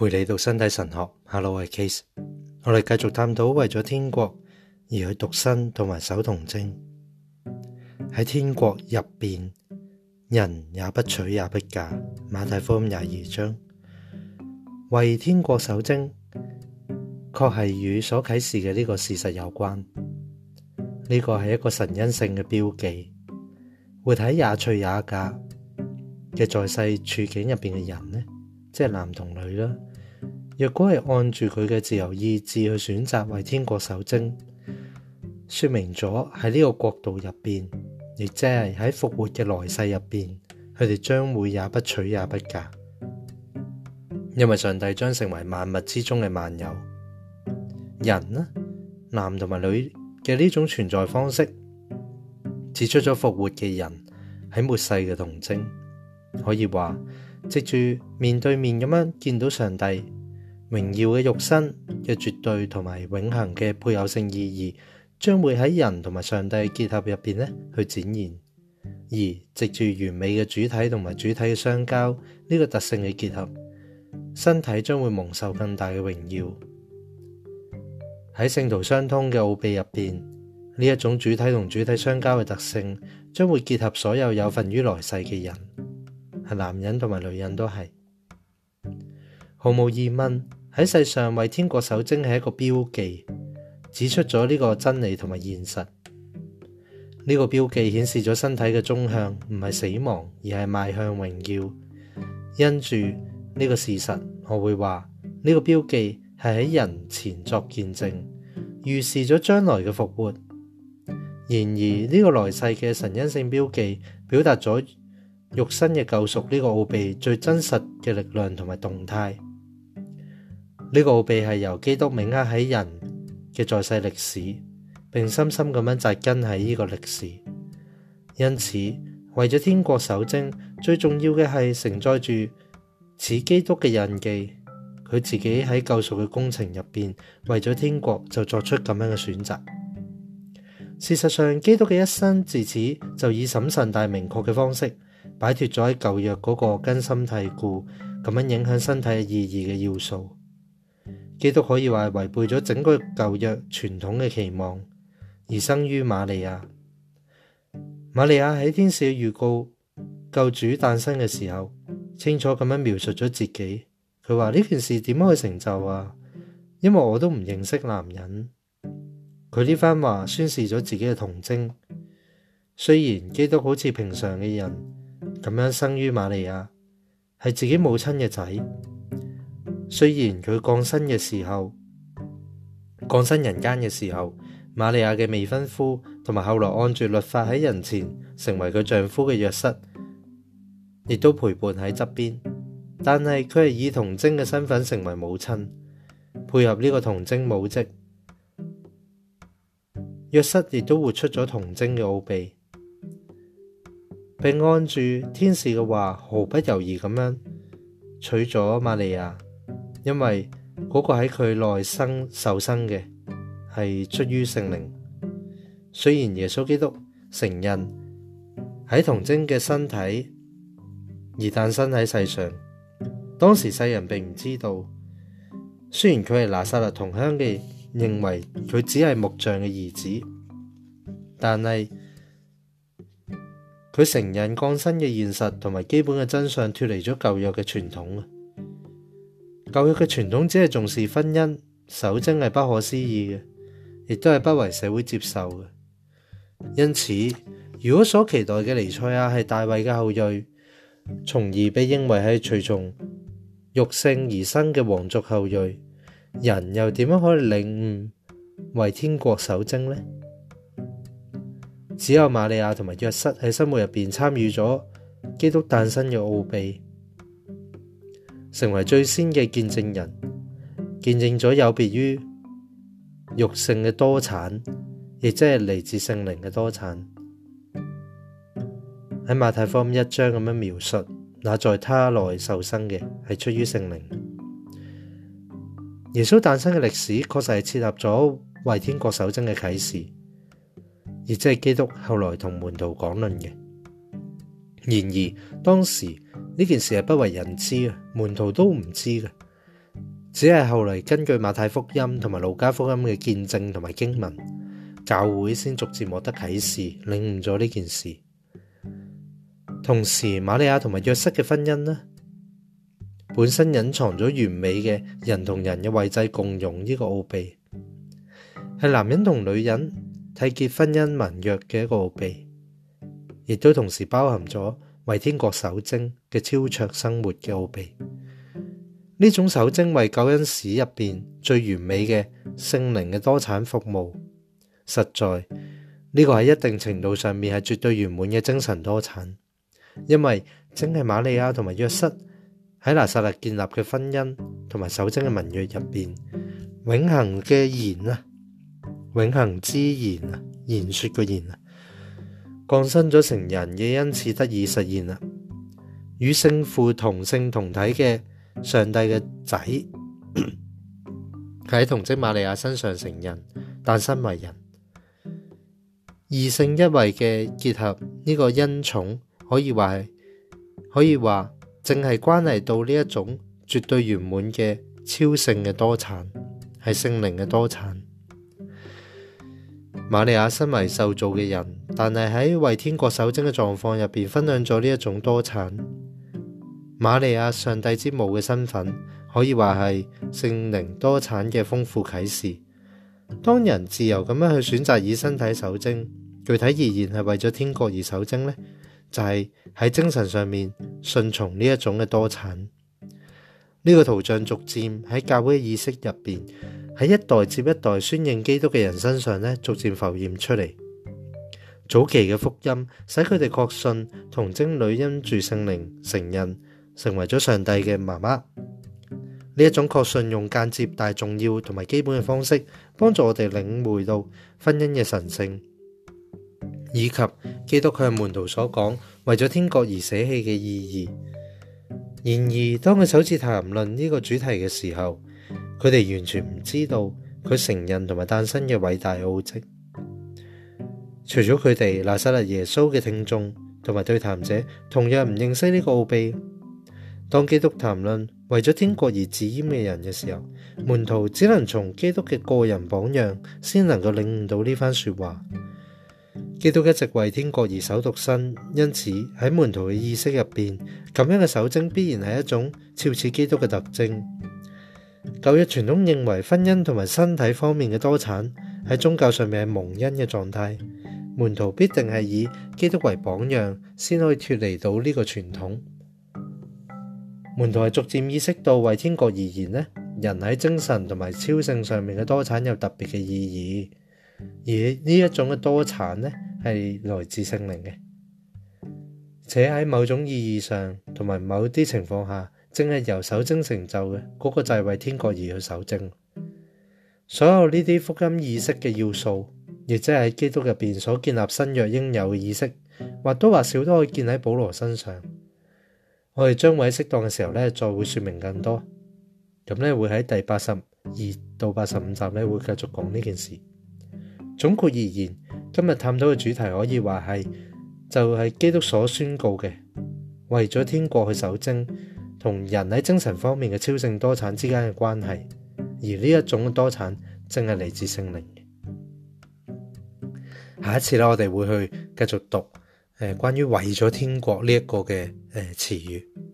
陪你读身体神学，l o 我系 Case，我哋继续探讨为咗天国而去独身同埋守童贞。喺天国入边，人也不娶也不嫁。马太福音廿二章，为天国守贞，确系与所启示嘅呢个事实有关。呢个系一个神恩性嘅标记，活睇也娶也嫁嘅在世处境入边嘅人呢，即系男同女啦。若果系按住佢嘅自由意志去选择为天国守贞，说明咗喺呢个国度入边，亦即系喺复活嘅来世入边，佢哋将会也不娶也不嫁，因为上帝将成为万物之中嘅万有。人呢，男同埋女嘅呢种存在方式，指出咗复活嘅人喺末世嘅童贞，可以话藉住面对面咁样见到上帝。荣耀嘅肉身嘅绝对同埋永恒嘅配偶性意义，将会喺人同埋上帝结合入边咧去展现。而藉住完美嘅主体同埋主体嘅相交呢个特性嘅结合，身体将会蒙受更大嘅荣耀。喺圣徒相通嘅奥秘入边，呢一种主体同主体相交嘅特性将会结合所有有份于来世嘅人，系男人同埋女人都系，毫无疑问。喺世上为天国守贞系一个标记，指出咗呢个真理同埋现实。呢个标记显示咗身体嘅终向，唔系死亡，而系迈向荣耀。因住呢个事实，我会话呢个标记系喺人前作见证，预示咗将来嘅复活。然而呢个来世嘅神恩性标记，表达咗肉身嘅救赎呢个奥秘最真实嘅力量同埋动态。呢個奧秘係由基督名刻喺人嘅在世歷史，並深深咁樣扎根喺呢個歷史。因此，為咗天国守贞，最重要嘅係承載住似基督嘅印記。佢自己喺救赎嘅工程入邊，為咗天国就作出咁樣嘅選擇。事實上，基督嘅一生自此就以審慎但明確嘅方式擺脱咗喺舊約嗰個根深蒂固咁樣影響身體嘅意義嘅要素。基督可以话违背咗整个旧约传统嘅期望，而生于玛利亚。玛利亚喺天使预告救主诞生嘅时候，清楚咁样描述咗自己。佢话呢件事点可以成就啊？因为我都唔认识男人。佢呢番话宣示咗自己嘅童贞。虽然基督好似平常嘅人咁样生于玛利亚，系自己母亲嘅仔。虽然佢降生嘅时候，降生人间嘅时候，玛利亚嘅未婚夫同埋后来按住律法喺人前成为佢丈夫嘅约瑟，亦都陪伴喺侧边，但系佢系以童贞嘅身份成为母亲，配合呢个童贞母职，约瑟亦都活出咗童贞嘅奥秘，并按住天使嘅话，毫不犹豫咁样娶咗玛利亚。因为嗰个喺佢内生受生嘅系出于圣灵，虽然耶稣基督承认喺童贞嘅身体而诞生喺世上，当时世人并唔知道。虽然佢系拿撒勒同乡嘅，认为佢只系木匠嘅儿子，但系佢承认降生嘅现实同埋基本嘅真相脱离咗旧约嘅传统啊！教育嘅傳統只係重視婚姻守贞係不可思議嘅，亦都係不為社會接受嘅。因此，如果所期待嘅尼賽亞係大卫嘅後裔，從而被認為係隨從肉性而生嘅皇族後裔，人又點樣可以領悟為天国守贞呢？只有瑪利亞同埋約瑟喺生活入边參與咗基督誕生嘅奧秘。成为最先嘅见证人，见证咗有别于肉性嘅多产，亦即系嚟自圣灵嘅多产。喺马太福音一章咁样描述，那在他内受生嘅系出于圣灵。耶稣诞生嘅历史确实系设立咗为天国守贞嘅启示，亦即系基督后来同门徒讲论嘅。然而当时。呢件事系不为人知嘅，门徒都唔知嘅，只系后嚟根据马太福音同埋路加福音嘅见证同埋经文，教会先逐渐获得启示，领悟咗呢件事。同时，玛利亚同埋约瑟嘅婚姻呢，本身隐藏咗完美嘅人同人嘅位制共融呢个奥秘，系男人同女人缔结婚姻盟约嘅一个奥秘，亦都同时包含咗。为天国守贞嘅超卓生活嘅奥秘，呢种守贞为救恩史入边最完美嘅圣灵嘅多产服务，实在呢个喺一定程度上面系绝对圆满嘅精神多产，因为真系玛利亚同埋约瑟喺拿撒勒建立嘅婚姻同埋守贞嘅盟约入边，永恒嘅言啊，永恒之言啊，言说嘅言啊。降生咗成人，亦因此得以实现啦。与圣父同性同体嘅上帝嘅仔，喺童贞玛利亚身上成人，诞生为人。二性一位嘅结合，呢个恩宠可以话，可以话，净系关系到呢一种绝对圆满嘅超性嘅多产，系圣灵嘅多产。玛利亚身为受造嘅人，但系喺为天国守贞嘅状况入边，分享咗呢一种多产。玛利亚上帝之母嘅身份，可以话系圣灵多产嘅丰富启示。当人自由咁样去选择以身体守贞，具体而言系为咗天国而守贞呢就系喺精神上面顺从呢一种嘅多产。呢个图像逐渐喺教会意识入边。喺一代接一代宣认基督嘅人身上咧，逐渐浮现出嚟。早期嘅福音使佢哋确信童贞女因住圣灵承认成为咗上帝嘅妈妈。呢一种确信用间接但系重要同埋基本嘅方式，帮助我哋领会到婚姻嘅神圣，以及基督佢系门徒所讲为咗天国而舍弃嘅意义。然而，当佢首次谈论呢个主题嘅时候，佢哋完全唔知道佢成人同埋诞生嘅伟大奥迹，除咗佢哋拿撒勒耶稣嘅听众同埋对谈者，同样唔认识呢个奥秘。当基督谈论为咗天国而自阉嘅人嘅时候，门徒只能从基督嘅个人榜样先能够领悟到呢番说话。基督一直为天国而守独身，因此喺门徒嘅意识入边，咁样嘅守贞必然系一种超似基督嘅特征。旧约传统认为婚姻同埋身体方面嘅多产喺宗教上面系蒙恩嘅状态，门徒必定系以基督为榜样，先可以脱离到呢个传统。门徒系逐渐意识到为天国而言呢人喺精神同埋超性上面嘅多产有特别嘅意义，而呢一种嘅多产呢系来自圣灵嘅，且喺某种意义上同埋某啲情况下。正系由守贞成就嘅嗰个，就系为天国而去守贞。所有呢啲福音意识嘅要素，亦即系喺基督入边所建立新约应有嘅意识，或多或少都可以建喺保罗身上。我哋将会喺适当嘅时候咧，再会说明更多。咁咧会喺第八十二到八十五集咧会继续讲呢件事。总括而言，今日探讨嘅主题可以话系就系基督所宣告嘅，为咗天国去守贞。同人喺精神方面嘅超性多產之間嘅關係，而呢一種多產正係嚟自聖靈下一次咧，我哋會去繼續讀誒關於為咗天國呢一個嘅词詞語。